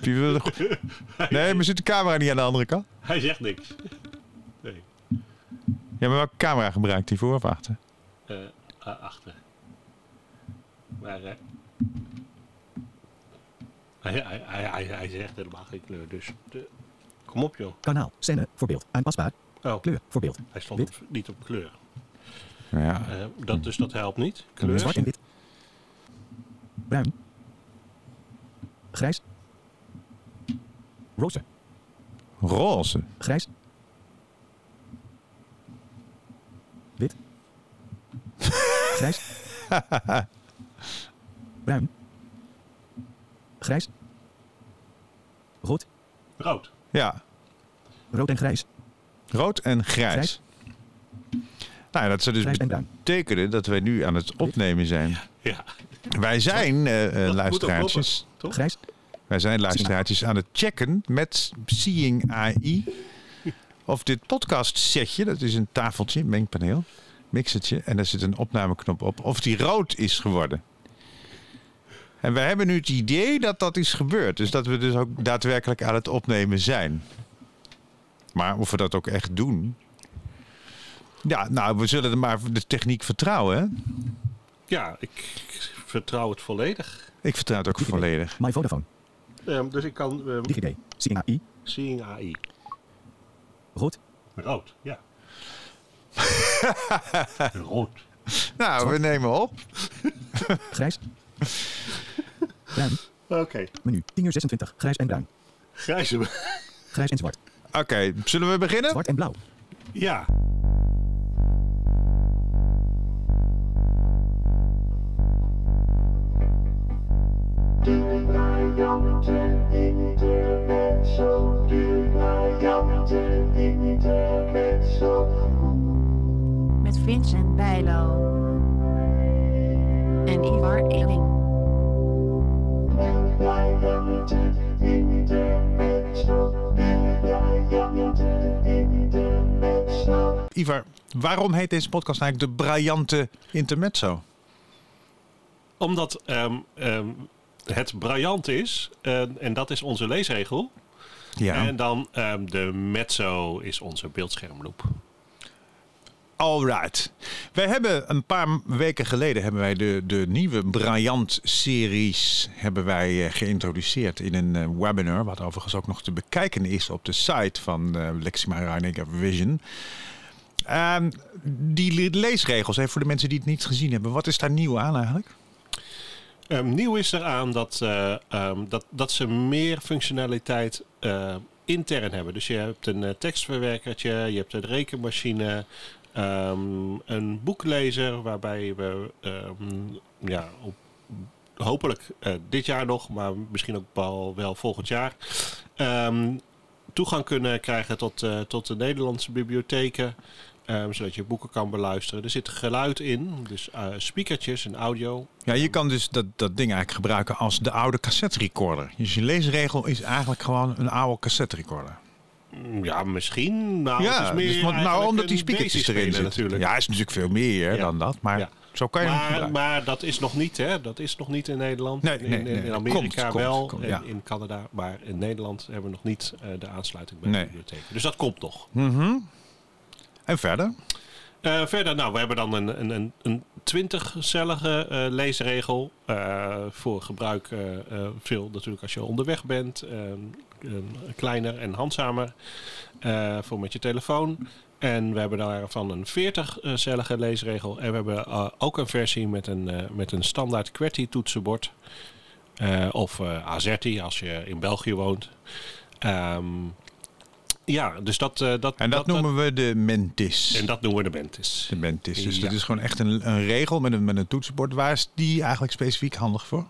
Wie wil er- Nee, maar zit de camera niet aan de andere kant? Hij zegt niks. Nee. Ja, maar welke camera gebruikt hij voor of achter? Eh, achter. Maar eh, hij, hij, hij, hij, zegt helemaal geen kleur, dus de, kom op joh. Kanaal. Scène. Voorbeeld. Aanpasbaar. Oh, Kleur. Voorbeeld. hij stond op- niet op kleur. Ja. Eh, dat, dus dat helpt niet. Kleur. Zwart en wit. Bruin. Grijs. Roze. Roze. Grijs. Wit. Grijs. Bruin. Grijs. Rood. Rood. Ja, Rood en grijs. rood en grijs. Grijs. Nou, dat zou dus betekenen dat wij nu aan het opnemen zijn. Ja. Wij zijn, luisteraartjes, ook Toch? Grijs. Wij zijn luisteraartjes aan het checken met Seeing AI of dit podcast setje, dat is een tafeltje, mengpaneel, mixertje, en daar zit een opnameknop op, of die rood is geworden. En wij hebben nu het idee dat dat is gebeurd. Dus dat we dus ook daadwerkelijk aan het opnemen zijn. Maar of we dat ook echt doen. Ja, nou, we zullen er maar de techniek vertrouwen. Hè? Ja, ik, ik vertrouw het volledig. Ik vertrouw het ook volledig. My Vodafone. Ehm, dus ik kan ehm, DigiD. Seeing AI. Seeing AI. Rood. Rood, ja. Rood. Nou, we nemen op. Grijs. Bruin. Oké. Menu. 10 uur 26. Grijs en bruin. Grijze. Grijs en zwart. Oké, zullen we beginnen? Zwart en blauw. Ja. Met Vincent Bijlo en Ivar Eling. Ivar, waarom heet deze podcast eigenlijk de Briljante Intermezzo? Omdat ehm, ehm, het briljant is, eh, en dat is onze leesregel. Ja. En dan ehm, de mezzo is onze beeldschermloop. Alright. Wij hebben een paar weken geleden hebben wij de, de nieuwe Briljant-series hebben wij eh, geïntroduceerd in een eh, webinar, wat overigens ook nog te bekijken is op de site van eh Lexima Vision. Ehm, die le- leesregels, hè, voor de mensen die het niet gezien hebben, wat is daar nieuw aan eigenlijk? Ehm, nieuw is eraan dat, eh, ehm, dat, dat ze meer functionaliteit eh, intern hebben. Dus je hebt een eh, tekstverwerkertje, je hebt een rekenmachine, ehm, een boeklezer waarbij we ja, op, hopelijk dit jaar nog, maar misschien ook wel, wel volgend jaar, toegang kunnen krijgen tot, tot de Nederlandse bibliotheken. Ehm, zodat je boeken kan beluisteren. Er zit geluid in, dus eh, speakertjes en audio. Ja, je kan dus dat, dat ding eigenlijk gebruiken als de oude cassette recorder. Dus je leesregel is eigenlijk gewoon een oude cassette recorder. Mm, Ja, misschien. Nou, het is meer dus, want- nou, eigenlijk omdat die speakertjes erin zitten. natuurlijk. Ja, is natuurlijk veel meer Ja. dan dat, maar Ja. zo kan je maar, maar dat is nog niet, hè? Dat is nog niet in Nederland. Nee, in, nee, in- nee, in dat Amerika komt, wel, komt, komt, en ja. in Canada. Maar in Nederland hebben we nog niet eh, de aansluiting bij de bibliotheek. Dus dat komt nog. Mhm. En verder? Eh, verder, nou, we hebben dan een, een, een, een 20-cellige eh, leesregel. eh, voor gebruik veel natuurlijk als je onderweg bent. kleiner en handzamer. voor met je telefoon. En we hebben daarvan een 40-cellige leesregel. En we hebben ook een versie met een, met een standaard QWERTY toetsenbord. Of AZERTY als je in België woont. Ehm, ja, dus dat... eh, dat En dat, noemen we de Mentis. En dat noemen we de Mentis. de Mentis. Dus Ja. dat is gewoon echt een, een regel met een, met een toetsenbord. Waar is die eigenlijk specifiek handig voor?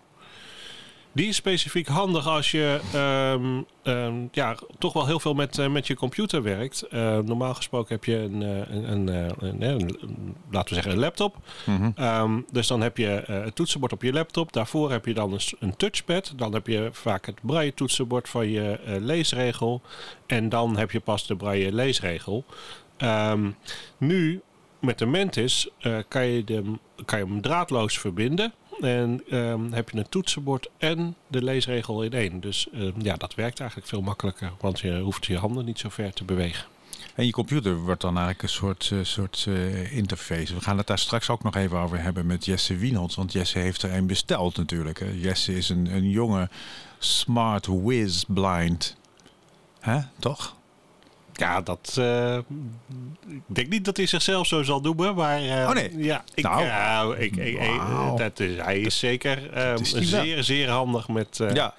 Die is specifiek handig als je ehm, ehm, ja, toch wel heel veel met, eh, met je computer werkt. Eh, normaal gesproken heb je een, eh, een, een, een, een- een- laten we zeggen, een laptop. Mhm. Ehm, dus dan heb je het toetsenbord op je laptop. Daarvoor heb je dan een, touchpad. Dan heb je vaak het braille toetsenbord van je leesregel. En dan heb je pas de braille leesregel. Nu met de Mantis eh, kan, je de, kan je hem draadloos verbinden. En ehm, heb je een toetsenbord en de leesregel in één. Dus ehm, ja, dat werkt eigenlijk veel makkelijker. Want je hoeft je handen niet zo ver te bewegen. En je computer wordt dan eigenlijk een soort, eh, soort eh, interface. We gaan het daar straks ook nog even over hebben met Jesse Wienholz. Want Jesse heeft er een besteld natuurlijk. Hè. Jesse is een, een jonge smart whiz blind. Hè, toch? Ja, dat. eh, ik denk niet dat hij zichzelf zo zal noemen, maar. eh, Oh, nee. Ja, ik, Nou. ja, ik, ik, dat is, hij is zeker eh, is die wel. zeer, zeer handig met, eh, ja.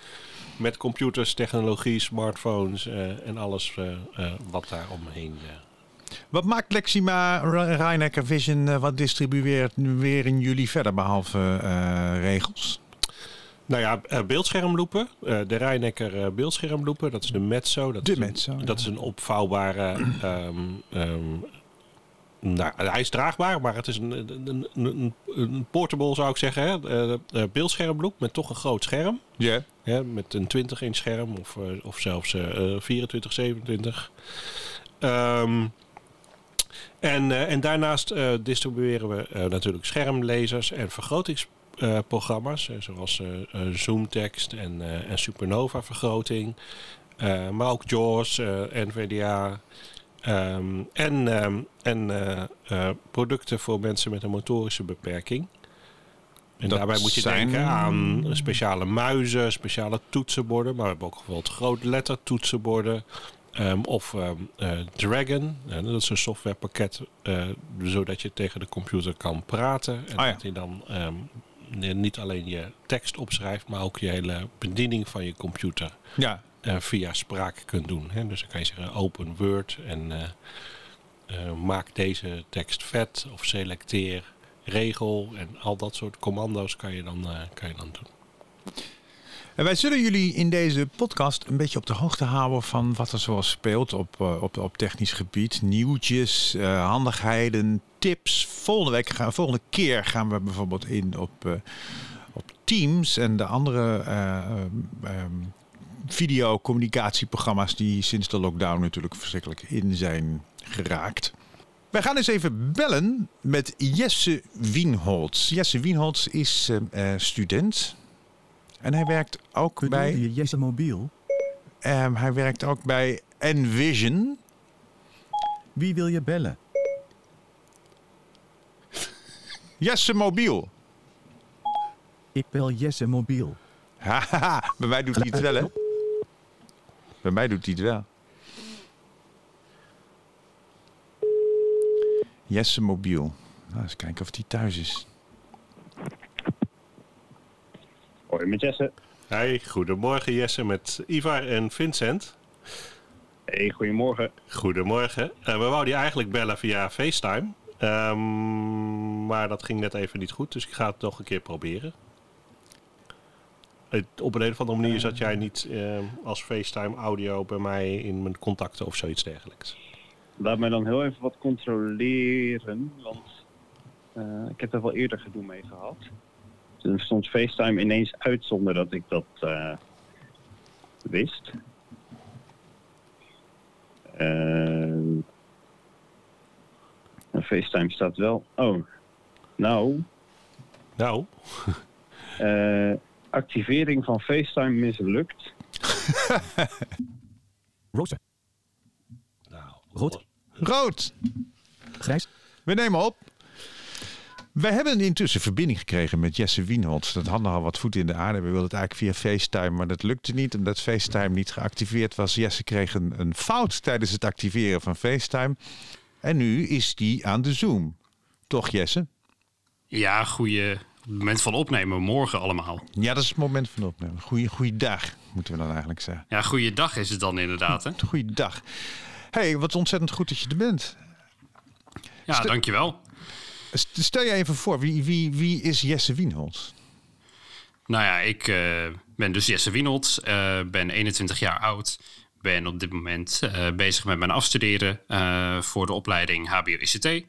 met computers, technologie, smartphones eh, en alles eh, eh, wat daar omheen. eh. Wat maakt Lexima Rijnecker Vision? eh, wat distribueert nu weer in jullie verder behalve eh, regels? Nou ja, eh, beeldschermloepen. Eh, de Rijnecker eh, beeldschermloepen, dat is de Mezzo. Dat De is een- ja. Dat is een opvouwbare... ehm, ehm, nou, hij is draagbaar, maar het is een, een, een, een, portable zou ik zeggen. Hè? Eh, eh, beeldschermloep met toch een groot scherm. Ja. Hè? Met een 20 inch scherm of, of zelfs eh, eh, 24, 27. Ehm, en, eh, en daarnaast eh, distribueren we eh, natuurlijk schermlezers en vergrotingsprogramma's. Eh, zoals eh, eh, Zoomtext en, en Supernova vergroting. Eh, maar ook JAWS, NVDA. ehm, en ehm, en producten voor mensen met een motorische beperking. En Dat daarbij moet je zijn- denken aan speciale muizen, speciale toetsenborden. Maar we hebben ook bijvoorbeeld grootletter toetsenborden. ehm, of Dragon, dat is een softwarepakket zodat je tegen de computer kan praten. En Ah ja. dat hij dan niet alleen je tekst opschrijft, maar ook je hele bediening van je computer Ja. eh, via spraak kunt doen. Hè? Dus dan kan je zeggen open Word en eh, eh, maak deze tekst vet of selecteer regel en al dat soort commando's kan je dan, eh, kan je dan doen. En wij zullen jullie in deze podcast een beetje op de hoogte houden van wat er zoal speelt op, eh, op, op technisch gebied. Nieuwtjes, eh, handigheden, tips. Volgende, week gaan, volgende keer gaan we bijvoorbeeld in op, eh, op Teams en de andere ehm, ehm, videocommunicatieprogramma's die sinds de lockdown natuurlijk verschrikkelijk in zijn geraakt. Wij gaan eens even bellen met Jesse Wienholz. Jesse Wienholz is student. En hij werkt ook bij, je Jesse Mobiel? ehm, hij werkt ook bij Envision. Wie wil je bellen? Jesse Mobiel. Ik bel Jesse Mobiel. Haha, bij mij doet hij het wel, hè? Bij mij doet hij het wel. Jesse Mobiel. Nou, eens kijken of hij thuis is. Hoi, met Jesse. Hey, goedemorgen Jesse met Ivar en Vincent. Hey, goedemorgen. Goedemorgen. Eh, we wouden je eigenlijk bellen via FaceTime. Ehm, maar dat ging net even niet goed, dus ik ga het nog een keer proberen. Het- Op een, een of andere manier zat jij niet ehm, als FaceTime audio bij mij in mijn contacten of zoiets dergelijks. Laat mij dan heel even wat controleren, want eh, ik heb er wel eerder gedoe mee gehad. Toen stond FaceTime ineens uit zonder dat ik dat eh, wist. Eh, en FaceTime staat wel. Oh, nou, Nou, eh, activering van FaceTime mislukt. Roze. nou Rood. Rood, Grijs. we nemen op. We hebben intussen verbinding gekregen met Jesse Wienholz. Dat had nogal wat voet in de aarde. We wilden het eigenlijk via FaceTime, maar dat lukte niet. Omdat FaceTime niet geactiveerd was. Jesse kreeg een, een fout tijdens het activeren van FaceTime. En nu is die aan de Zoom. Toch, Jesse? Ja, goede moment van opnemen. Morgen allemaal. Ja, dat is het moment van opnemen. Goeie, goeie dag, moeten we dan eigenlijk zeggen. Ja, goede dag is het dan inderdaad. Hè? Goeiedag. hey, wat ontzettend goed dat je er bent. Ja, dankjewel. St- Stel je even voor, wie, wie, wie is Jesse Wienholz? Nou ja, ik eh, ben dus Jesse Wienold, eh, ben 21 jaar oud. Ben op dit moment eh, bezig met mijn afstuderen eh, voor de opleiding HBO-ICT.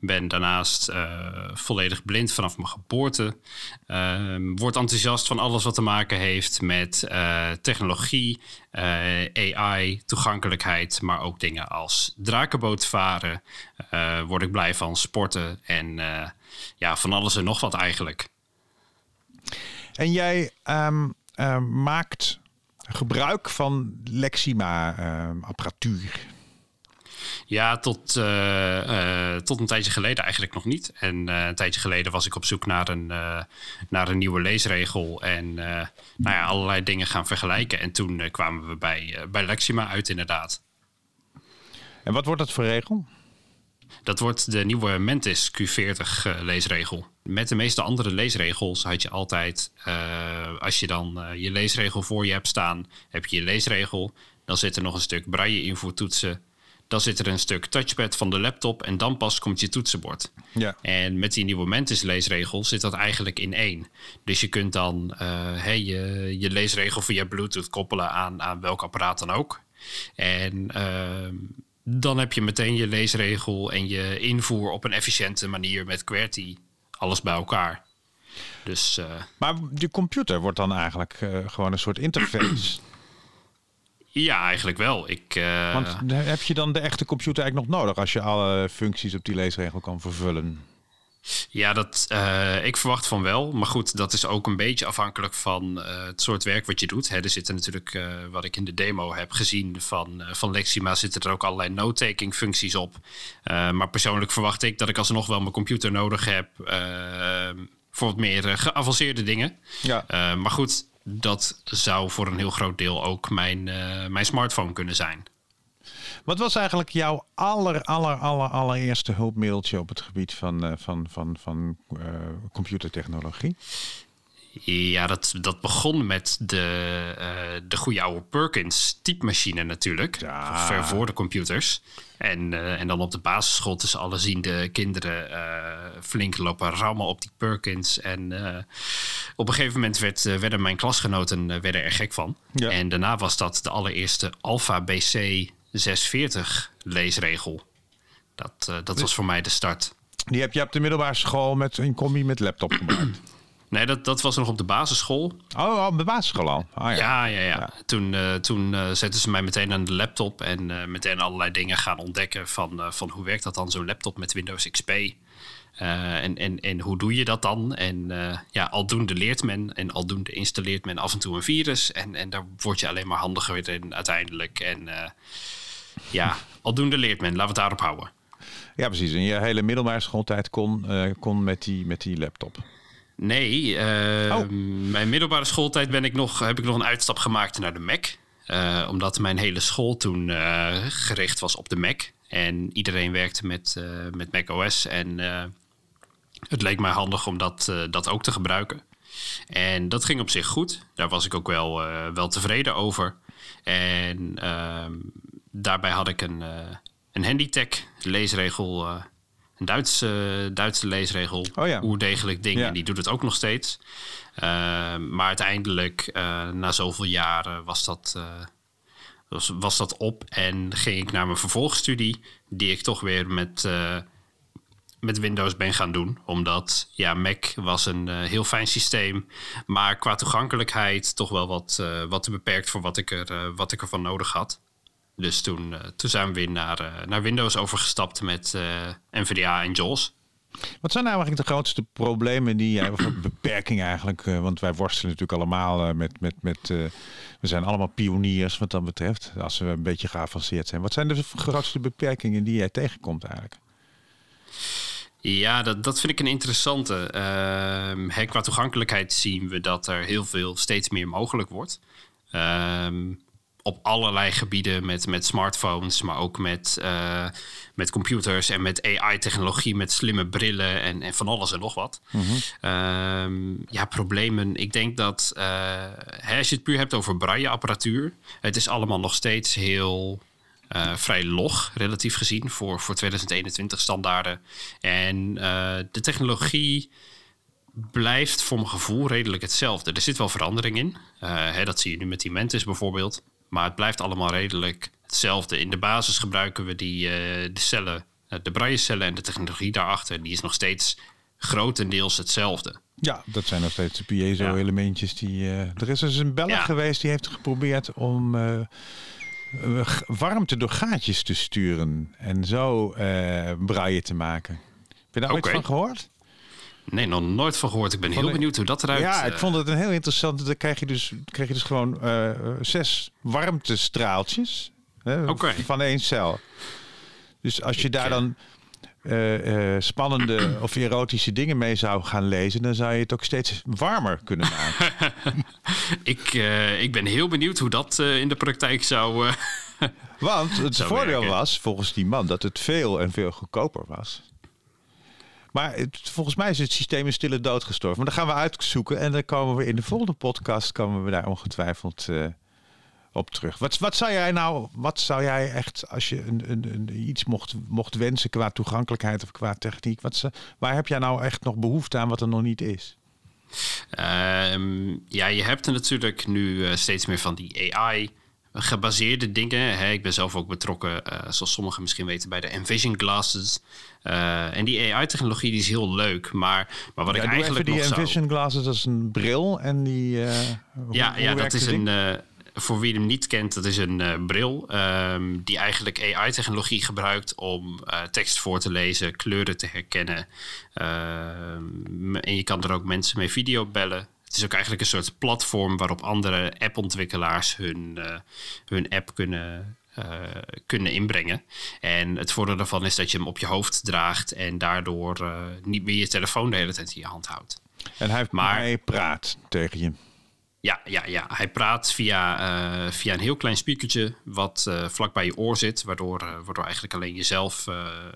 Ben daarnaast eh, volledig blind vanaf mijn geboorte. Eh, word enthousiast van alles wat te maken heeft met technologie, AI, toegankelijkheid, maar ook dingen als drakenboot varen. Word ik blij van sporten en ja, van alles en nog wat eigenlijk. En jij ehm, ehm, maakt gebruik van Lexima-apparatuur. Ja, tot, eh, eh, tot een tijdje geleden eigenlijk nog niet. En eh, een tijdje geleden was ik op zoek naar een, naar een nieuwe leesregel. En nou ja, allerlei dingen gaan vergelijken. En toen kwamen we bij, bij Lexima uit, inderdaad. en wat wordt dat voor regel? Dat wordt de nieuwe Mentis Q40 eh, leesregel. Met de meeste andere leesregels had je altijd, eh, als je dan eh, je leesregel voor je hebt staan, heb je je leesregel. Dan zit er nog een stuk braille invoertoetsen. Dan zit er een stuk touchpad van de laptop en dan pas komt je toetsenbord. Ja. En met die nieuwe Mentis leesregel zit dat eigenlijk in één. Dus je kunt dan hey, je, je leesregel via Bluetooth koppelen aan, aan welk apparaat dan ook. En ehm, dan heb je meteen je leesregel en je invoer op een efficiënte manier met QWERTY. Alles bij elkaar. Dus eh, Maar de computer wordt dan eigenlijk eh, gewoon een soort interface. ja, eigenlijk wel. Ik, eh, Want heb je dan de echte computer eigenlijk nog nodig als je alle functies op die leesregel kan vervullen? Ja, dat, eh, ik verwacht van wel. Maar goed, dat is ook een beetje afhankelijk van eh, het soort werk wat je doet. Hè, er zitten natuurlijk, eh, wat ik in de demo heb gezien van, van Lexima, zitten er ook allerlei note-taking functies op. Maar persoonlijk verwacht ik dat ik alsnog wel mijn computer nodig heb voor wat meer geavanceerde dingen. Ja. Maar goed, dat zou voor een heel groot deel ook mijn, mijn smartphone kunnen zijn. Wat was eigenlijk jouw aller, aller, aller, allereerste hulpmiddeltje op het gebied van, eh, van, van, van eh, computertechnologie? Ja, dat, dat begon met de, eh, de goede oude Perkins typemachine natuurlijk. Ja. Ver voor de computers. En, en dan op de basisschool tussen alle ziende kinderen flink lopen rammen op die Perkins. En op een gegeven moment werd, werden mijn klasgenoten werden er gek van. Ja. En daarna was dat de allereerste Alpha BC 640 leesregel. Dat, eh, dat was voor mij de start. Die heb je op de middelbare school met een combi met laptop gebruikt. Nee, dat, dat was nog op de basisschool. Oh, op de basisschool al. Ah, ja. Ja, ja, ja. Toen, eh, toen eh, zetten ze mij meteen aan de laptop en meteen allerlei dingen gaan ontdekken van, van hoe werkt dat dan, zo'n laptop met Windows XP. En, en, en hoe doe je dat dan? En ja, aldoende leert men en aldoende installeert men af en toe een virus. En, en daar word je alleen maar handiger in uiteindelijk. En ja, aldoende leert men. Laten we het daarop houden. Ja, precies. En je hele middelbare schooltijd kon, eh, kon met, die, met die laptop. Nee, eh, Oh. mijn middelbare schooltijd ben ik nog, heb ik nog een uitstap gemaakt naar de Mac. Eh, omdat mijn hele school toen gericht was op de Mac. En iedereen werkte met, met Mac OS. En het leek mij handig om dat, dat ook te gebruiken. En dat ging op zich goed. Daar was ik ook wel, wel tevreden over. En ehm, daarbij had ik een, eh een Handytech leesregel. eh, een Duitse, Duitse leesregel. Oh ja. Oerdegelijk ding. Ja. En die doet het ook nog steeds. Maar uiteindelijk, eh, na zoveel jaren, was dat, eh, was, was dat op. En ging ik naar mijn vervolgstudie. Die ik toch weer met, eh, met Windows ben gaan doen. Omdat ja, Mac was een eh, heel fijn systeem. Maar qua toegankelijkheid toch wel wat, eh, wat te beperkt voor wat ik, er, eh, wat ik ervan nodig had. Dus toen, eh, toen zijn we weer naar, eh, naar Windows overgestapt met eh, NVDA en JAWS. Wat zijn nou eigenlijk de grootste problemen die jij, of beperkingen eigenlijk, want wij worstelen natuurlijk allemaal met, met, met we zijn allemaal pioniers wat dat betreft, als we een beetje geavanceerd zijn. Wat zijn de grootste beperkingen die jij tegenkomt eigenlijk? Ja, dat, dat vind ik een interessante. Hè, qua toegankelijkheid zien we dat er heel veel steeds meer mogelijk wordt. Ehm, op allerlei gebieden met, met smartphones, maar ook met, eh, met computers en met AI-technologie, met slimme brillen en, en van alles en nog wat. Ehm, ja, problemen. Ik denk dat eh, hè, als je het puur hebt over braille-apparatuur, het is allemaal nog steeds heel eh, vrij log, relatief gezien, voor, voor 2021 standaarden. En de technologie blijft voor mijn gevoel redelijk hetzelfde. Er zit wel verandering in. Hè, dat zie je nu met die Mentis bijvoorbeeld. Maar het blijft allemaal redelijk hetzelfde. In de basis gebruiken we die, eh, de cellen, eh, de braille-cellen en de technologie daarachter. Die is nog steeds grotendeels hetzelfde. Ja, dat zijn nog steeds de piezo-elementjes die. eh, er is dus een Ja. geweest die heeft geprobeerd om warmte door gaatjes te sturen en zo braille te maken. Heb je daar ooit van gehoord? Nee, nog nooit van gehoord. Ik ben heel benieuwd hoe dat eruit... Ja, ik eh, vond het een heel interessant. Dan krijg je dus, krijg je dus gewoon eh, zes warmtestraaltjes hè, van één cel. Dus als je Ik, daar dan eh, spannende of erotische dingen mee zou gaan lezen, dan zou je het ook steeds warmer kunnen maken. ik, ik ben heel benieuwd hoe dat in de praktijk zou... Want het voordeel werken. was, volgens die man, dat het veel en veel goedkoper was. Maar volgens mij is het systeem in stille dood gestorven. Maar dat gaan we uitzoeken en dan komen we in de volgende podcast komen we daar ongetwijfeld eh, op terug. Wat, wat zou jij nou, wat zou jij echt, als je een, een, een, iets mocht, mocht wensen qua toegankelijkheid of qua techniek, wat, waar heb jij nou echt nog behoefte aan wat er nog niet is? Ehm, ja, je hebt natuurlijk nu eh, steeds meer van die AI gebaseerde dingen. Hè. Ik ben zelf ook betrokken, eh, zoals sommigen misschien weten, bij de Envision glasses. Eh, en die AI-technologie die is heel leuk, maar, maar wat Ja, ik eigenlijk die nog zou... Envision glasses, dat is een bril en die... eh, hoe- Ja, hoe ja dat is ding? een. voor wie hem niet kent, dat is een bril ehm, die eigenlijk AI-technologie gebruikt om tekst voor te lezen, kleuren te herkennen. Ehm, en je kan er ook mensen mee video bellen. Het is ook eigenlijk een soort platform waarop andere appontwikkelaars hun, eh, hun app kunnen, eh, kunnen inbrengen. En het voordeel daarvan is dat je hem op je hoofd draagt en daardoor eh, niet meer je telefoon de hele tijd in je hand houdt. En hij, Maar- hij praat tegen je. Ja, ja, ja. hij praat via, via een heel klein speakertje wat vlak bij je oor zit, waardoor, waardoor eigenlijk alleen jezelf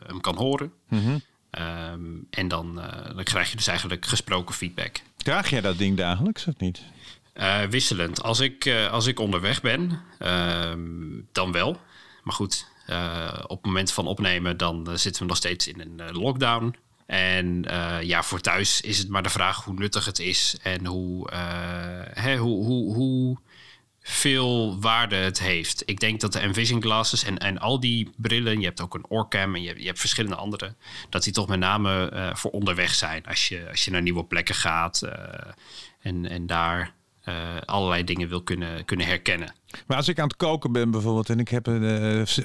hem kan horen. Ehm, en dan, dan krijg je dus eigenlijk gesproken feedback. Draag jij dat ding dagelijks of niet? Eh, wisselend. Als ik, eh, als ik onderweg ben, ehm, dan wel. Maar goed, eh, op het moment van opnemen, dan zitten we nog steeds in een lockdown. En ja, voor thuis is het maar de vraag hoe nuttig het is en hoe, hè, hoe, hoe, hoe veel waarde het heeft. Ik denk dat de Envision glasses en, en al die brillen, je hebt ook een oorcam en je, je hebt verschillende andere, dat die toch met name eh, voor onderweg zijn. Als je, als je naar nieuwe plekken gaat eh, en, en daar eh, allerlei dingen wil kunnen, kunnen herkennen. Maar als ik aan het koken ben bijvoorbeeld en ik heb een,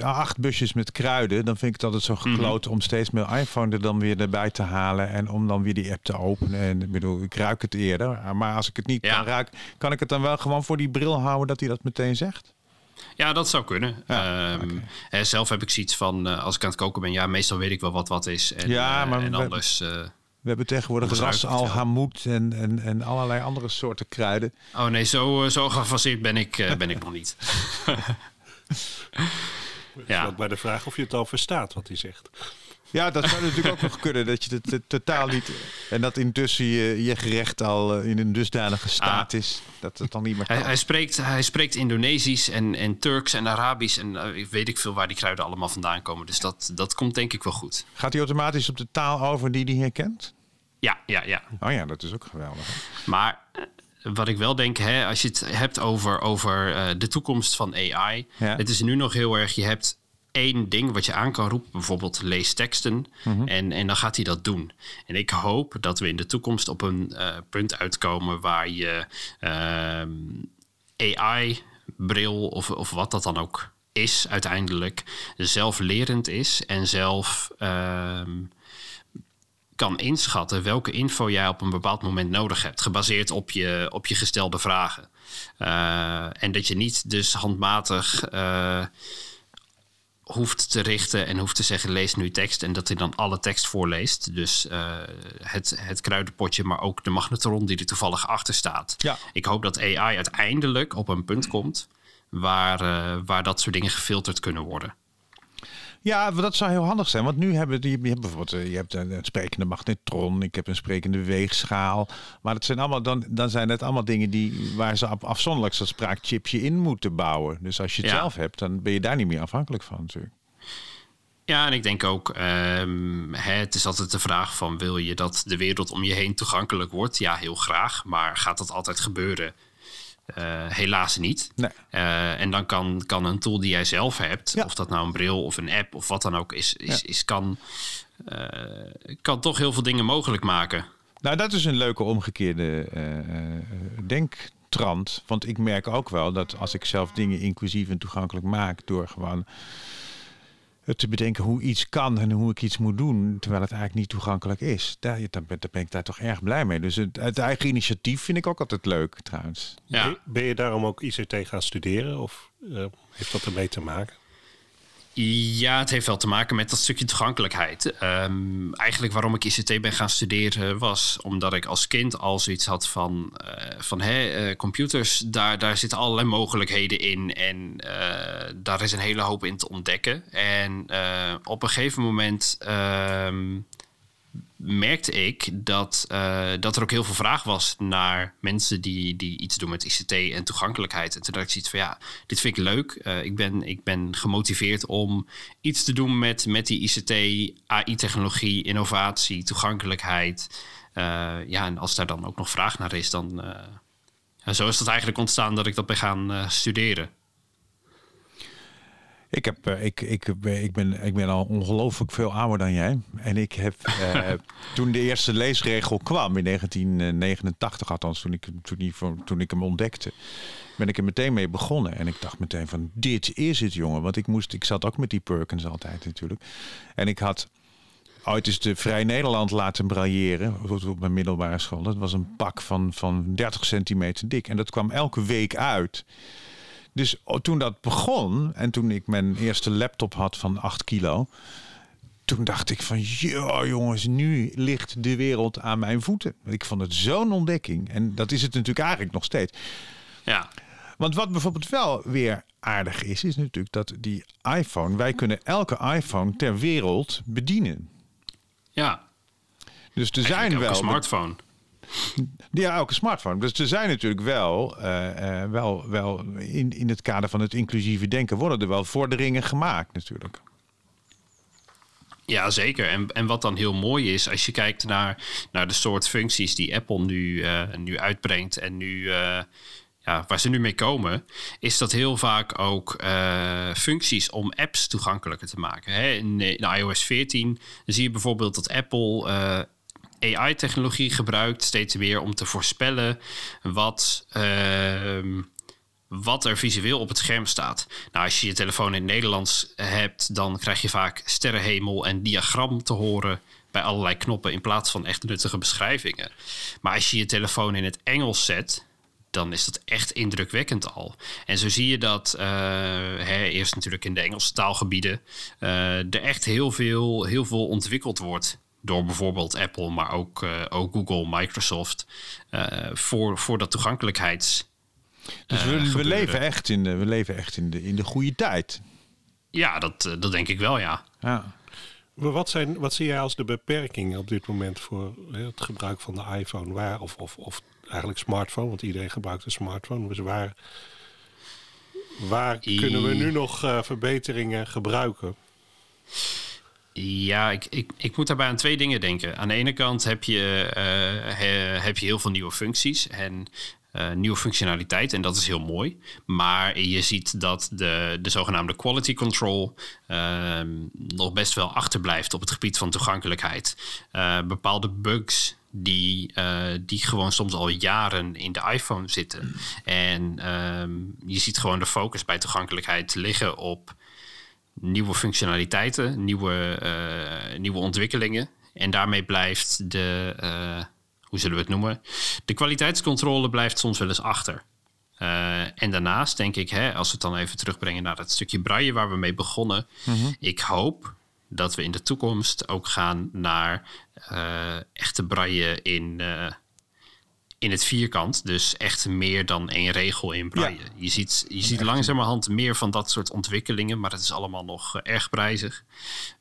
eh, acht busjes met kruiden, dan vind ik het altijd zo Mhm. gekloot om steeds mijn iPhone er dan weer erbij te halen en om dan weer die app te openen. En ik bedoel, ik ruik het eerder, maar als ik het niet Ja. kan ruiken, kan ik het dan wel gewoon voor die bril houden dat hij dat meteen zegt? Ja, dat zou kunnen. Ja, Ehm, zelf heb ik zoiets van, eh, als ik aan het koken ben, ja, meestal weet ik wel wat wat is. En, Ja, maar en anders... We hebben tegenwoordig ras ruikt het al wel. hamoed en, en, en allerlei andere soorten kruiden. oh nee, zo, eh, zo geavanceerd ben ik, eh, ben ik nog niet. Ja. ja. bij de vraag of je het al verstaat wat hij zegt. Ja, dat zou natuurlijk ook nog kunnen, dat je het totaal niet... En dat intussen je, je gerecht al eh, in een dusdanige staat is, dat het dan niet meer Hij, kan. hij, spreekt, hij spreekt Indonesisch en, en Turks en Arabisch. En eh, weet ik veel waar die kruiden allemaal vandaan komen. Dus dat, dat komt denk ik wel goed. Gaat hij automatisch op de taal over die hij herkent? Ja, ja, ja. Oh ja, dat is ook geweldig. Maar wat ik wel denk, hè, als je het hebt over, over eh, de toekomst van AI. Ja. Het is nu nog heel erg, je hebt één ding wat je aan kan roepen. Bijvoorbeeld lees teksten. en, en dan gaat hij dat doen. En ik hoop dat we in de toekomst op een eh, punt uitkomen waar je ehm, AI-bril of, of wat dat dan ook is uiteindelijk zelflerend is en zelf ehm, kan inschatten welke info jij op een bepaald moment nodig hebt, gebaseerd op je, op je gestelde vragen. Eh, en dat je niet dus handmatig eh, hoeft te richten en hoeft te zeggen: lees nu tekst. En dat hij dan alle tekst voorleest. Dus eh, het, het kruidenpotje, maar ook de magnetron die er toevallig achter staat. Ja. Ik hoop dat AI uiteindelijk op een punt komt waar, waar dat soort dingen gefilterd kunnen worden. Ja, dat zou heel handig zijn. Want nu hebben die, je hebt bijvoorbeeld eh, je hebt een, sprekende magnetron, ik heb een sprekende weegschaal. Maar dat zijn allemaal, dan, dan zijn het allemaal dingen die, waar ze afzonderlijk zo'n spraakchipje in moeten bouwen. Dus als je het Ja. zelf hebt, dan ben je daar niet meer afhankelijk van natuurlijk. Ja, en ik denk ook, ehm, het is altijd de vraag van wil je dat de wereld om je heen toegankelijk wordt? Ja, heel graag, maar gaat dat altijd gebeuren? Eh, helaas niet. Nee. Eh, en dan kan, kan een tool die jij zelf hebt, Ja. of dat nou een bril of een app of wat dan ook is, is, Ja. is kan, eh, kan toch heel veel dingen mogelijk maken. Nou, dat is een leuke omgekeerde denktrand. Want ik merk ook wel dat als ik zelf dingen inclusief en toegankelijk maak door gewoon te bedenken hoe iets kan en hoe ik iets moet doen, terwijl het eigenlijk niet toegankelijk is. Daar, daar, ben, daar ben ik daar toch erg blij mee. Dus het, het eigen initiatief vind ik ook altijd leuk, trouwens. Ja. Ben- Ben je daarom ook ICT gaan studeren? Of eh, heeft dat ermee te maken? Ja, het heeft wel te maken met dat stukje toegankelijkheid. Ehm, eigenlijk waarom ik ICT ben gaan studeren was omdat ik als kind al zoiets had van, eh, van hè, eh, computers, daar, daar zitten allerlei mogelijkheden in en eh, daar is een hele hoop in te ontdekken. En op een gegeven moment ehm, merkte ik dat, eh, dat er ook heel veel vraag was naar mensen die, die iets doen met ICT en toegankelijkheid. En toen dacht ik zoiets van ja, dit vind ik leuk. Eh, ik, ben, ik ben gemotiveerd om iets te doen met, met die ICT, AI-technologie, innovatie, toegankelijkheid. Eh, ja, en als daar dan ook nog vraag naar is, dan. zo is het eigenlijk ontstaan dat ik dat ben gaan studeren. Ik, heb, eh, ik, ik, ben- ik, ben, ik ben al ongelooflijk veel ouder dan jij. En ik heb eh, toen de eerste leesregel kwam in 1989, althans toen ik, hem- toen, die, voor- toen ik hem ontdekte, ben ik er meteen mee begonnen. En ik dacht meteen van dit is het jongen. Want ik, moest, ik zat ook met die Perkins altijd natuurlijk. En ik had ooit eens de Vrij Nederland laten brailleren op- op mijn middelbare school. Dat was een pak van, van 30 centimeter dik. En dat kwam elke week uit. Dus oh, toen dat begon en toen ik mijn eerste laptop had van 8 kilo, toen dacht ik van, ja jongens, nu ligt de wereld aan mijn voeten. Ik vond het zo'n ontdekking. En dat is het natuurlijk eigenlijk nog steeds. Ja, Want wat bijvoorbeeld wel weer aardig is, is natuurlijk dat die iPhone, wij kunnen elke iPhone ter wereld bedienen. ja. Dus er zijn wel. smartphone. Ja, elke smartphone. Dus er zijn natuurlijk wel, eh, eh, wel, wel in, in het kader van het inclusieve denken, worden er wel vorderingen gemaakt natuurlijk. Ja, zeker. En, en wat dan heel mooi is, als je kijkt naar, naar de soort functies die Apple nu, eh, nu uitbrengt en nu, ja, waar ze nu mee komen, is dat heel vaak ook functies om apps toegankelijker te maken. Hè? In, in iOS 14 zie je bijvoorbeeld dat Apple AI-technologie gebruikt steeds meer om te voorspellen wat. ehm, wat er visueel op het scherm staat. Nou, als je je telefoon in het Nederlands hebt, dan krijg je vaak sterrenhemel en diagram te horen bij allerlei knoppen in plaats van echt nuttige beschrijvingen. Maar als je je telefoon in het Engels zet, dan is dat echt indrukwekkend al. En zo zie je dat, eh, hè, eerst natuurlijk in de Engelse taalgebieden, eh, er echt heel veel, heel veel ontwikkeld wordt door bijvoorbeeld Apple, maar ook, eh, ook Google, Microsoft, eh, voor, voor dat toegankelijkheids. Dus eh, we, we, gebeuren. leven echt in de, we leven echt in de, in de goede tijd. Ja, dat, eh, dat denk ik wel, ja. Ja. Maar wat, zijn, wat zie jij als de beperkingen op dit moment voor hè, het gebruik van de iPhone? Waar, of, of, of eigenlijk smartphone, want iedereen gebruikt een smartphone. Dus waar, waar I- kunnen we nu nog eh, verbeteringen gebruiken? Ja, ik, ik, ik moet daarbij aan twee dingen denken. Aan de ene kant heb je, eh, he- heb je heel veel nieuwe functies en eh, nieuwe functionaliteit. En dat is heel mooi. Maar je ziet dat de, de zogenaamde quality control ehm, nog best wel achterblijft op het gebied van toegankelijkheid. Eh, bepaalde bugs die, die gewoon soms al jaren in de iPhone zitten. En ehm, je ziet gewoon de focus bij toegankelijkheid liggen op nieuwe functionaliteiten, nieuwe, eh, nieuwe ontwikkelingen. En daarmee blijft de, eh, hoe zullen we het noemen? De kwaliteitscontrole blijft soms wel eens achter. Eh, en daarnaast denk ik, hè, als we het dan even terugbrengen naar het stukje braille waar we mee begonnen. Ik hoop dat we in de toekomst ook gaan naar echte braille in, in het vierkant. Dus echt meer dan één regel in braille. Je ziet, je ziet langzamerhand meer van dat soort ontwikkelingen, maar het is allemaal nog eh, erg prijzig.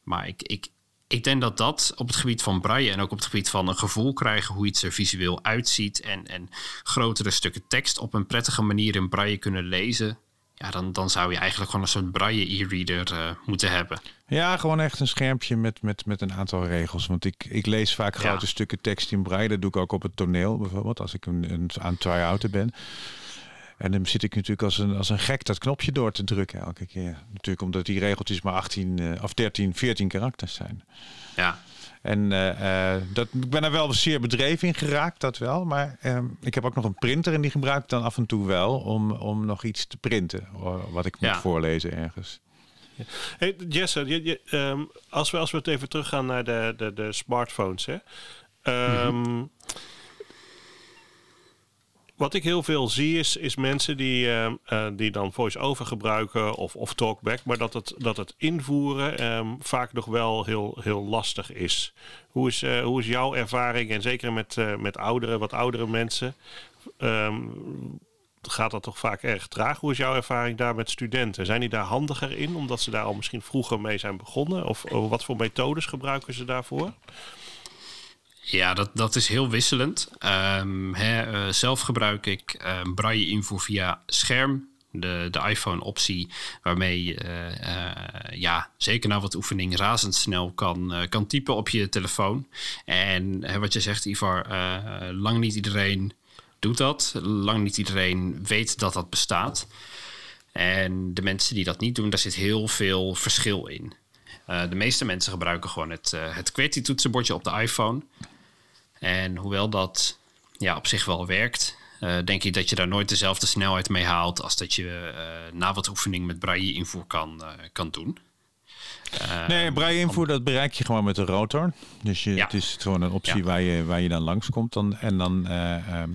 Maar ik, ik, ik denk dat dat op het gebied van braille en ook op het gebied van een gevoel krijgen hoe iets er visueel uitziet en, en grotere stukken tekst op een prettige manier in braille kunnen lezen. Ja, dan, dan zou je eigenlijk gewoon een soort braille e-reader eh, moeten hebben. ja, gewoon echt een schermpje met, met, met een aantal regels. Want ik, ik lees vaak Ja. grote stukken tekst in braille. Dat doe ik ook op het toneel bijvoorbeeld, als ik een, een, aan try-outen ben. En dan zit ik natuurlijk als een, als een gek dat knopje door te drukken elke keer. Natuurlijk omdat die regeltjes maar 18 eh, of 13, 14 karakters zijn. Ja, En eh, eh, dat, ik ben er wel zeer bedreven in geraakt, dat wel. Maar ehm, ik heb ook nog een printer en die gebruik ik dan af en toe wel om, om nog iets te printen. Wat ik moet Ja. voorlezen ergens. Hey, Jesse, je, je, ehm, als, we, als we het even teruggaan naar de, de, de smartphones. Hè? Ehm, Wat ik heel veel zie is, is mensen die, ehm, eh, die dan voice-over gebruiken of, of talkback, maar dat het, dat het invoeren ehm, vaak nog wel heel, heel lastig is. Hoe is, eh, hoe is jouw ervaring, en zeker met, eh, met oudere, wat oudere mensen, ehm, gaat dat toch vaak erg traag? Hoe is jouw ervaring daar met studenten? Zijn die daar handiger in, omdat ze daar al misschien vroeger mee zijn begonnen? Of, of wat voor methodes gebruiken ze daarvoor? Ja, dat, dat is heel wisselend. Eh, zelf gebruik ik eh, braille invoer via scherm. De, de iPhone-optie, waarmee eh, ja, zeker na wat oefening razendsnel kan, kan typen op je telefoon. En wat je zegt, Ivar, lang niet iedereen doet dat. Lang niet iedereen weet dat dat bestaat. En de mensen die dat niet doen, daar zit heel veel verschil in. De meeste mensen gebruiken gewoon het, eh het QWERTY-toetsenbordje op de iPhone. En hoewel dat ja, op zich wel werkt, eh, denk ik dat je daar nooit dezelfde snelheid mee haalt als dat je eh, na wat oefening met braille invoer kan, eh, kan doen. Nee, braille invoer, dat bereik je gewoon met de rotor. Dus je, Ja. het is gewoon een optie Ja. waar, je, waar je dan langskomt. Dan, en dan, ehm,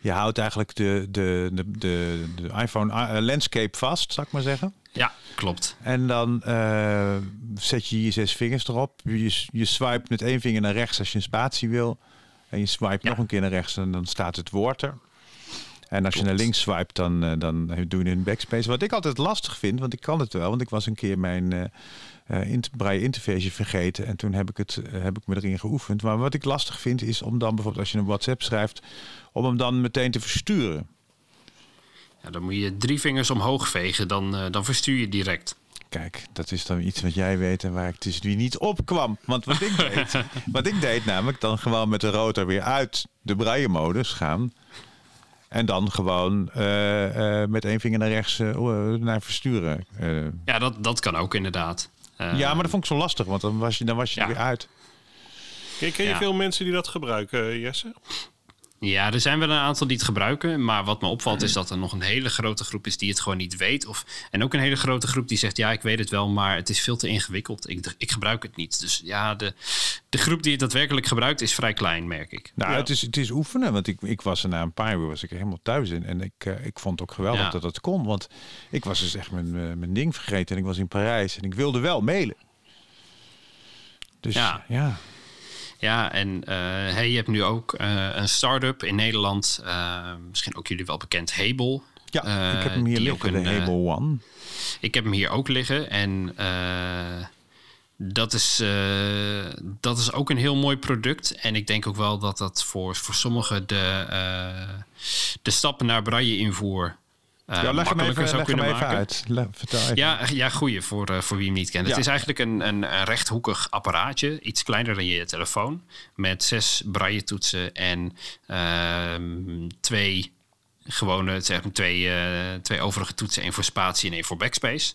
je houdt eigenlijk de, de, de, de, de iPhone landscape vast, zou ik maar zeggen. Ja, klopt. En dan zet je je zes vingers erop. Je, je swipe met één vinger naar rechts als je een spatie wil. En je swipe Ja. nog een keer naar rechts en dan staat het woord er. En als je naar links swipe, dan, eh, dan doe je een backspace. Wat ik altijd lastig vind, want ik kan het wel. Want ik was een keer mijn eh eh, int- braille interface vergeten. En toen heb ik, het, heb ik me erin geoefend. Maar wat ik lastig vind, is om dan bijvoorbeeld als je een WhatsApp schrijft... om hem dan meteen te versturen. Ja, dan moet je drie vingers omhoog vegen, dan, dan verstuur je direct. Kijk, dat is dan iets wat jij weet en waar ik dus nu niet op kwam. Want wat ik deed, wat ik deed namelijk dan gewoon met de rotor weer uit de braille-modus gaan. En dan gewoon eh, eh, met één vinger naar rechts eh, naar versturen. Eh, Ja, dat, dat kan ook inderdaad. Eh, ja, maar dat vond ik zo lastig, want dan was je, dan was je Ja. er weer uit. Ken, ken je Ja. veel mensen die dat gebruiken, Jesse? Ja, er zijn wel een aantal die het gebruiken. Maar wat me opvalt is dat er nog een hele grote groep is die het gewoon niet weet. Of, en ook een hele grote groep die zegt: Ja, ik weet het wel, maar het is veel te ingewikkeld. Ik, ik gebruik het niet. Dus ja, de, de groep die het daadwerkelijk gebruikt is vrij klein, merk ik. Nou, Ja. het, is, het is oefenen, want ik, ik was er na een paar uur was ik er helemaal thuis in. En ik, eh, ik vond het ook geweldig Ja. dat dat kon. Want ik was dus echt mijn, eh, mijn ding vergeten. En ik was in Parijs en ik wilde wel mailen. Dus ja, Ja. Ja. En eh, hey, je hebt nu ook eh, een start-up in Nederland. eh, misschien ook jullie wel bekend, Hebel. Ja, ik heb hem hier liggen, ook een, de Hable One. Ik heb hem hier ook liggen en dat, is, dat is ook een heel mooi product. En ik denk ook wel dat dat voor, voor sommigen de, de stappen naar braille invoer eh ja, leg hem even, zou leg hem kunnen even maken. uit. Le- vertel even. Ja, ja goeie voor, eh, voor wie hem niet kent. Het is eigenlijk een, een, een rechthoekig apparaatje, iets kleiner dan je telefoon, met zes braille toetsen en ehm, twee gewone, zeg maar twee, eh, twee overige toetsen, één voor spatie en één voor backspace.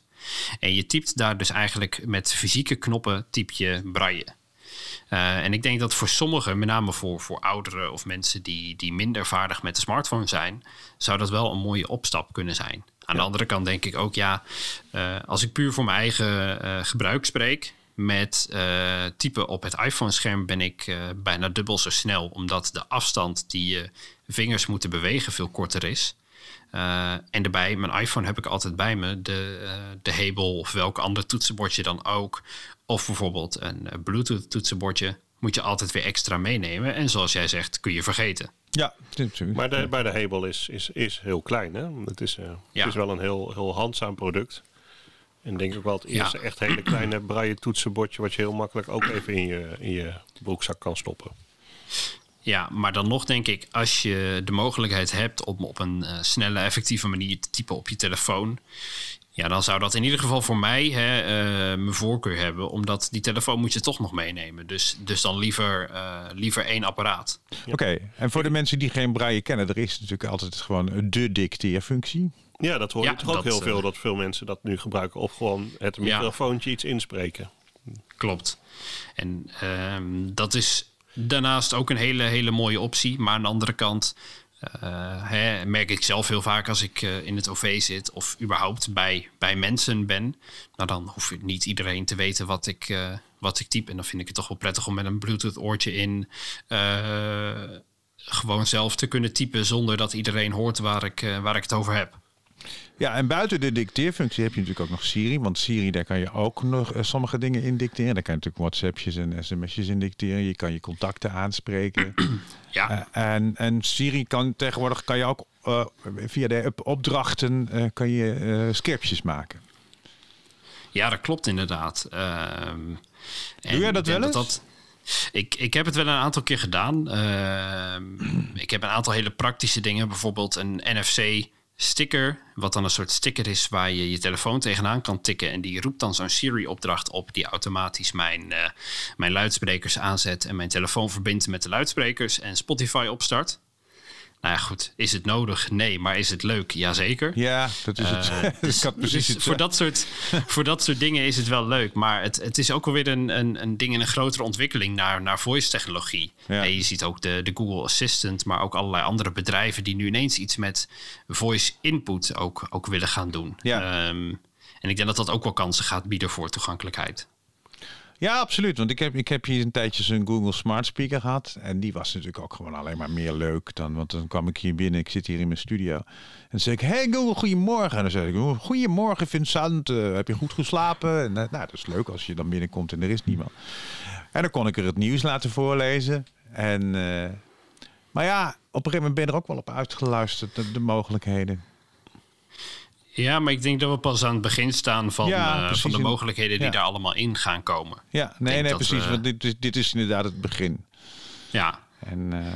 En je typt daar dus eigenlijk met fysieke knoppen typ je braille. Eh, en ik denk dat voor sommigen, met name voor, voor ouderen of mensen die, die minder vaardig met de smartphone zijn, zou dat wel een mooie opstap kunnen zijn. Aan de andere kant denk ik ook, ja, eh, als ik puur voor mijn eigen eh, gebruik spreek, met typen op het iPhone-scherm ben ik bijna dubbel zo snel, omdat de afstand die je vingers moeten bewegen veel korter is. En daarbij, mijn iPhone heb ik altijd bij me, de, de Hebel of welk ander toetsenbordje dan ook. Of bijvoorbeeld een eh, Bluetooth toetsenbordje moet je altijd weer extra meenemen. En zoals jij zegt, kun je vergeten. Ja, natuurlijk. Maar de, bij de Hebel is, is, is heel klein. Hè? Het, is, eh, Ja. het is wel een heel, heel handzaam product. En denk ik wel het Ja. eerste echt hele kleine braille toetsenbordje... wat je heel makkelijk ook even in je, in je broekzak kan stoppen. Ja, maar dan nog denk ik, als je de mogelijkheid hebt om op een eh, snelle, effectieve manier te typen op je telefoon. Ja, dan zou dat in ieder geval voor mij hè, eh, mijn voorkeur hebben. Omdat die telefoon moet je toch nog meenemen. Dus, dus dan liever, eh, liever één apparaat. Oké, en voor de mensen die geen braille kennen, er is natuurlijk altijd gewoon de dicteerfunctie. Ja, dat hoor Ja, je toch ook dat, heel veel. eh, Dat veel mensen dat nu gebruiken. Of gewoon het Ja. microfoontje iets inspreken. Klopt. En ehm, dat is daarnaast ook een hele, hele mooie optie. Maar aan de andere kant, eh, hè, merk ik zelf heel vaak als ik eh, in het OV zit of überhaupt bij, bij mensen ben. Nou, dan hoeft niet iedereen te weten wat ik, eh, wat ik type. En dan vind ik het toch wel prettig om met een Bluetooth oortje in gewoon zelf te kunnen typen zonder dat iedereen hoort waar ik, waar ik het over heb. Ja, en buiten de dicteerfunctie heb je natuurlijk ook nog Siri. Want Siri, daar kan je ook nog eh, sommige dingen in dicteren. Daar kan je natuurlijk WhatsAppjes en sms'jes in dicteren. Je kan je contacten aanspreken. Ja, Eh, en, en Siri kan tegenwoordig kan je ook eh, via de op- opdrachten eh, kan je scriptjes maken. Ja, dat klopt inderdaad. Ehm, en jij dat wel eens? dat ik, ik heb het wel een aantal keer gedaan. Ehm, ik heb een aantal hele praktische dingen. Bijvoorbeeld een NFC-sticker. Wat dan een soort sticker is waar je je telefoon tegenaan kan tikken. En die roept dan zo'n Siri-opdracht op... die automatisch mijn, eh, mijn luidsprekers aanzet... en mijn telefoon verbindt met de luidsprekers... en Spotify opstart. Nou ja, goed. Is het nodig? Nee. Maar is het leuk? Jazeker. Ja, dat is het. Eh, ik dus- had precies dus het. voor, dat soort, voor dat soort dingen is het wel leuk. Maar het, het is ook alweer een, een, een ding in een grotere ontwikkeling naar, naar voice-technologie. Ja. Je ziet ook de, de Google Assistant, maar ook allerlei andere bedrijven die nu ineens iets met voice input ook, ook willen gaan doen. Ja. Ehm, en ik denk dat dat ook wel kansen gaat bieden voor toegankelijkheid. Ja, absoluut. Want ik heb, ik heb hier een tijdje zo'n Google Smart Speaker gehad. En die was natuurlijk ook gewoon alleen maar meer leuk dan. Want dan kwam ik hier binnen, ik zit hier in mijn studio. En dan zei ik: Hey Google, goedemorgen. En dan zei ik: "Oh, Goedemorgen, Vincent. Eh, heb je goed geslapen? En, eh, nou, dat is leuk als je dan binnenkomt en er is niemand. En dan kon ik er het nieuws laten voorlezen. En, eh, maar ja, op een gegeven moment ben je er ook wel op uitgeluisterd, de, de mogelijkheden. Ja, maar ik denk dat we pas aan het begin staan van, Ja, eh, van de mogelijkheden die ja. daar allemaal in gaan komen. Ja, nee, nee, precies. we- Want dit, is- dit is inderdaad het begin. Ja, En eh, eh,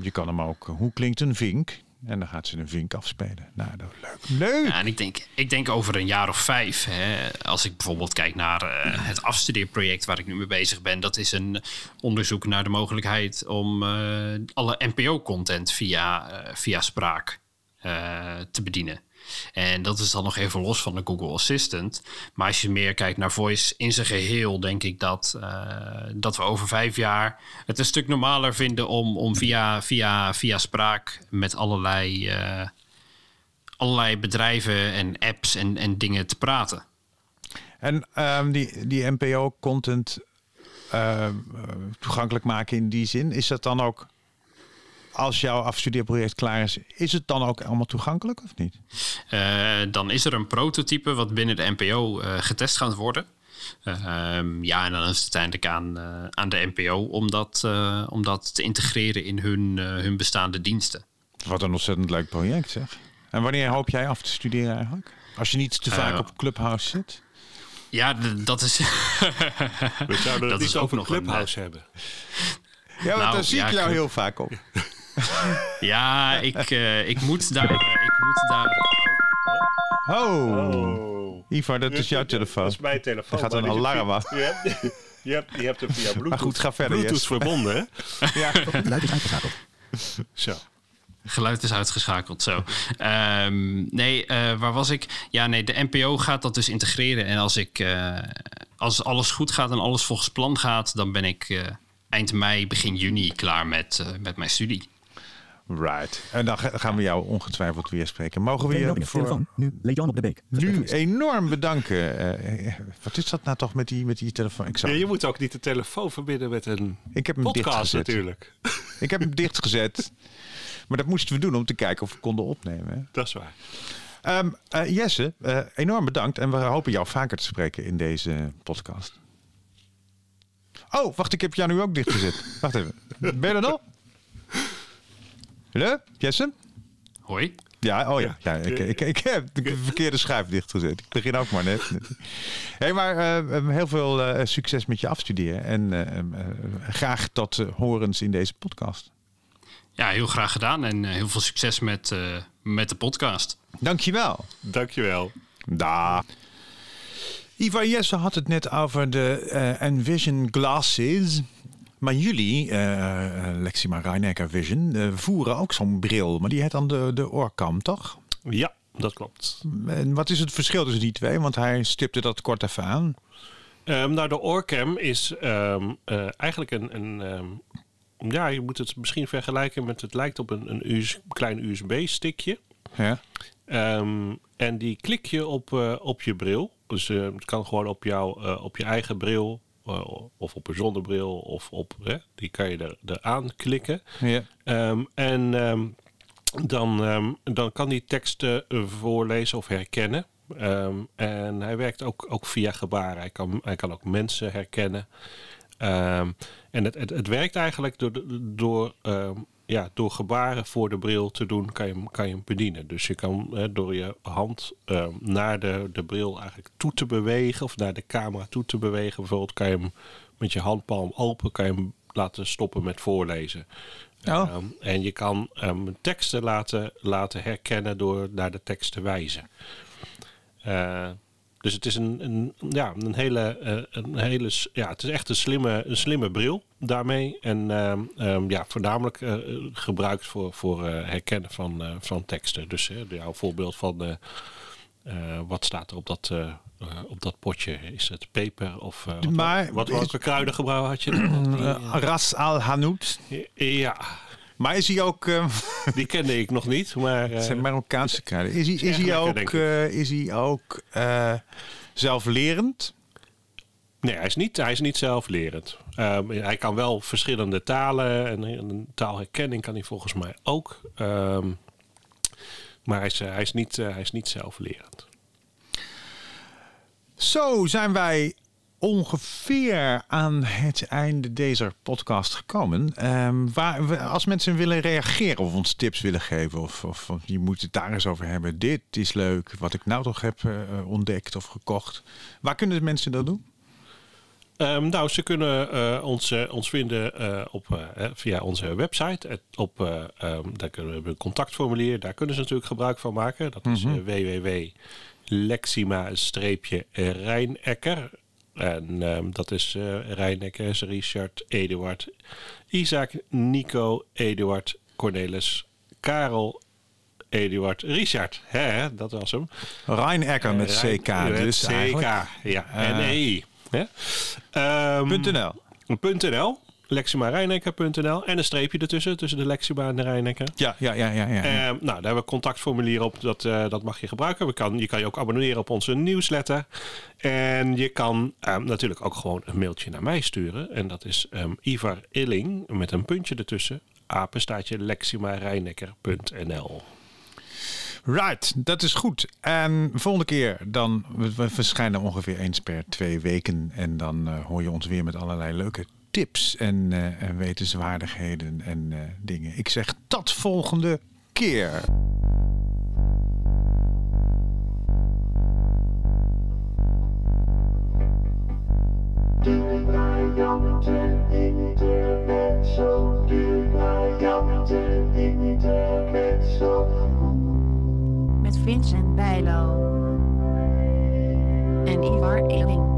je kan hem ook, hoe klinkt een vink? En dan gaat ze een vink afspelen. Nou, dat leuk. Leuk! Ja, en ik denk, ik denk over een jaar of vijf, hè, als ik bijvoorbeeld kijk naar het afstudeerproject waar ik nu mee bezig ben, dat is een onderzoek naar de mogelijkheid om alle NPO-content via, via spraak te bedienen. En dat is dan nog even los van de Google Assistant. Maar als je meer kijkt naar voice in zijn geheel, denk ik dat, eh, dat we over vijf jaar het een stuk normaler vinden om, om via, via, via spraak met allerlei. eh, allerlei bedrijven en apps en, en dingen te praten. En ehm, die, die NPO-content eh, toegankelijk maken in die zin, is dat dan ook, als jouw afstudeerproject klaar is, is het dan ook allemaal toegankelijk of niet? Eh, dan is er een prototype wat binnen de NPO eh, getest gaat worden. Eh, ehm, ja, en dan is het uiteindelijk aan, eh, aan de NPO om dat, eh, om dat te integreren in hun, eh, hun bestaande diensten. Wat een ontzettend leuk project zeg. En wanneer hoop jij af te studeren eigenlijk? Als je niet te vaak op Clubhouse zit? Ja, dat is. We zouden Dat het is ook over een, Clubhouse hebben. Ja, want nou, daar zie ja, ik jou heel vaak op. ja, ik, eh, ik moet daar. eh, ik moet daar Oh, Oh. Ivar, dat is jouw telefoon. Dat is mijn telefoon. Er gaat een alarm af. Je hebt, je hebt, je hebt hem via Bluetooth, Maar goed, ga verder, Bluetooth verbonden, hè? Ja. Het luid is uitgeschakeld. Zo. Geluid is uitgeschakeld, zo. Ehm, nee, eh, waar was ik? Ja, nee, de NPO gaat dat dus integreren. En als, ik, eh, als alles goed gaat en alles volgens plan gaat... dan ben ik eh, eind mei, begin juni klaar met, met mijn studie. Right. En dan ga- gaan we jou ongetwijfeld weer spreken. Mogen we je voor Telefoon. Nu. Leon op de Beek. nu enorm bedanken. Eh, wat is dat nou toch met die, met die telefoon? Ik, Ja, zou, je moet ook niet de telefoon verbinden met een ik heb hem podcast natuurlijk. Ik heb hem dichtgezet. Maar dat moesten we doen om te kijken of we konden opnemen. hè. Dat is waar. Ehm, eh, Jesse, eh, enorm bedankt. En we hopen jou vaker te spreken in deze podcast. Oh, wacht, ik heb jou nu ook dichtgezet. Wacht even. Ben je er nog? Hallo, Jesse? Hoi. Ja, oh ja. ja ik, ik, ik heb de verkeerde schuif dichtgezet. Ik begin ook maar net. Hey, maar eh, heel veel eh, succes met je afstuderen. En eh, eh, graag tot eh, horens in deze podcast. Ja, heel graag gedaan. En eh, heel veel succes met, eh, met de podcast. Dankjewel. Dankjewel. Da. Ivar Jesse had het net over de eh, Envision Glasses. Maar jullie, eh eh, Lexima Reinecker Vision, eh, voeren ook zo'n bril. Maar die heet dan de, de oorkam, toch? Ja, dat klopt. En wat is het verschil tussen die twee? Want hij stipte dat kort even aan. Ehm, nou, de Oorcam is ehm, eh, eigenlijk een, een, ehm, ja, je moet het misschien vergelijken met... Het lijkt op een, een US klein USB-stickje. Ja. En die klik je op, op je bril. Dus het kan gewoon op, jou, op je eigen bril... eh, of op een zonnebril. Of op, hè, die kan je er, eraan klikken. ja. Ehm, en ehm, dan, ehm, dan kan die teksten eh, voorlezen of herkennen. En hij werkt ook, ook via gebaren. Hij kan, hij kan ook mensen herkennen. En het, het, het werkt eigenlijk door, door, ja, door gebaren voor de bril te doen, kan je hem, kan je hem bedienen. Dus je kan eh, door je hand ehm, naar de, de bril eigenlijk toe te bewegen, of naar de camera toe te bewegen. Bijvoorbeeld kan je hem met je handpalm open, kan je hem laten stoppen met voorlezen. Oh. Ehm, en je kan ehm, teksten laten, laten herkennen door naar de tekst te wijzen. Eh, dus het is een, een, ja, een hele, eh, een hele, ja, het is echt een slimme, een slimme bril daarmee. En ehm, ehm, ja, voornamelijk eh, gebruikt voor, voor eh, herkennen van, eh, van teksten. Dus jouw voorbeeld van wat staat er op dat, op dat potje? Is het peper of wat, Maar wat, welke had je? Ras Al Hanout. ja, Maar is hij ook... eh, die kende ik nog niet, maar... het zijn Marokkaanse kruiden. Is hij, is hij ook, is hij ook zelflerend? Nee, hij is niet, hij is niet zelflerend. Ehm, hij kan wel verschillende talen en, en taalherkenning kan hij volgens mij ook. Ehm, maar hij is, eh, hij is, niet, eh, hij is niet zelflerend. Zo zijn wij ongeveer aan het einde deze podcast gekomen. Ehm, waar, als mensen willen reageren of ons tips willen geven... of, of, of je moet het daar eens over hebben. Dit is leuk, wat ik nou toch heb eh, ontdekt of gekocht. Waar kunnen mensen dat doen? Ehm, nou, ze kunnen eh, ons, eh, ons vinden eh, op, via onze website. Op, eh, ehm, daar kunnen we hebben een contactformulier. Daar kunnen ze natuurlijk gebruik van maken. Dat is Mhm. www.lexima-rijnecker. En ehm, dat is Rijnecker, is Richard, Eduard, Isaac, Nico, Eduard, Cornelis, Karel, Eduard, Richard. Hè, dat was hem. Rijn Ecker met CK met dus CK, eigenlijk. ja. En E. Hè? Ehm, .nl. .nl. Leximarijnecker.nl en een streepje ertussen, tussen de Lexima en de Rijnecker. Ja, ja, ja, ja. ja. Ehm, nou, daar hebben we een contactformulier op. Dat, eh, dat mag je gebruiken. We kan, je kan je ook abonneren op onze nieuwsletter. En je kan ehm, natuurlijk ook gewoon een mailtje naar mij sturen. En dat is Ivar Illing met een puntje ertussen. Apenstaatje leximarijnecker.nl Right, dat is goed. En volgende keer dan, we, verschijnen ongeveer eens per twee weken. En dan eh, hoor je ons weer met allerlei leuke tips en, eh, en wetenswaardigheden en eh, dingen. Ik zeg tot volgende keer. Vincent Bijlo. En Ivar Eling.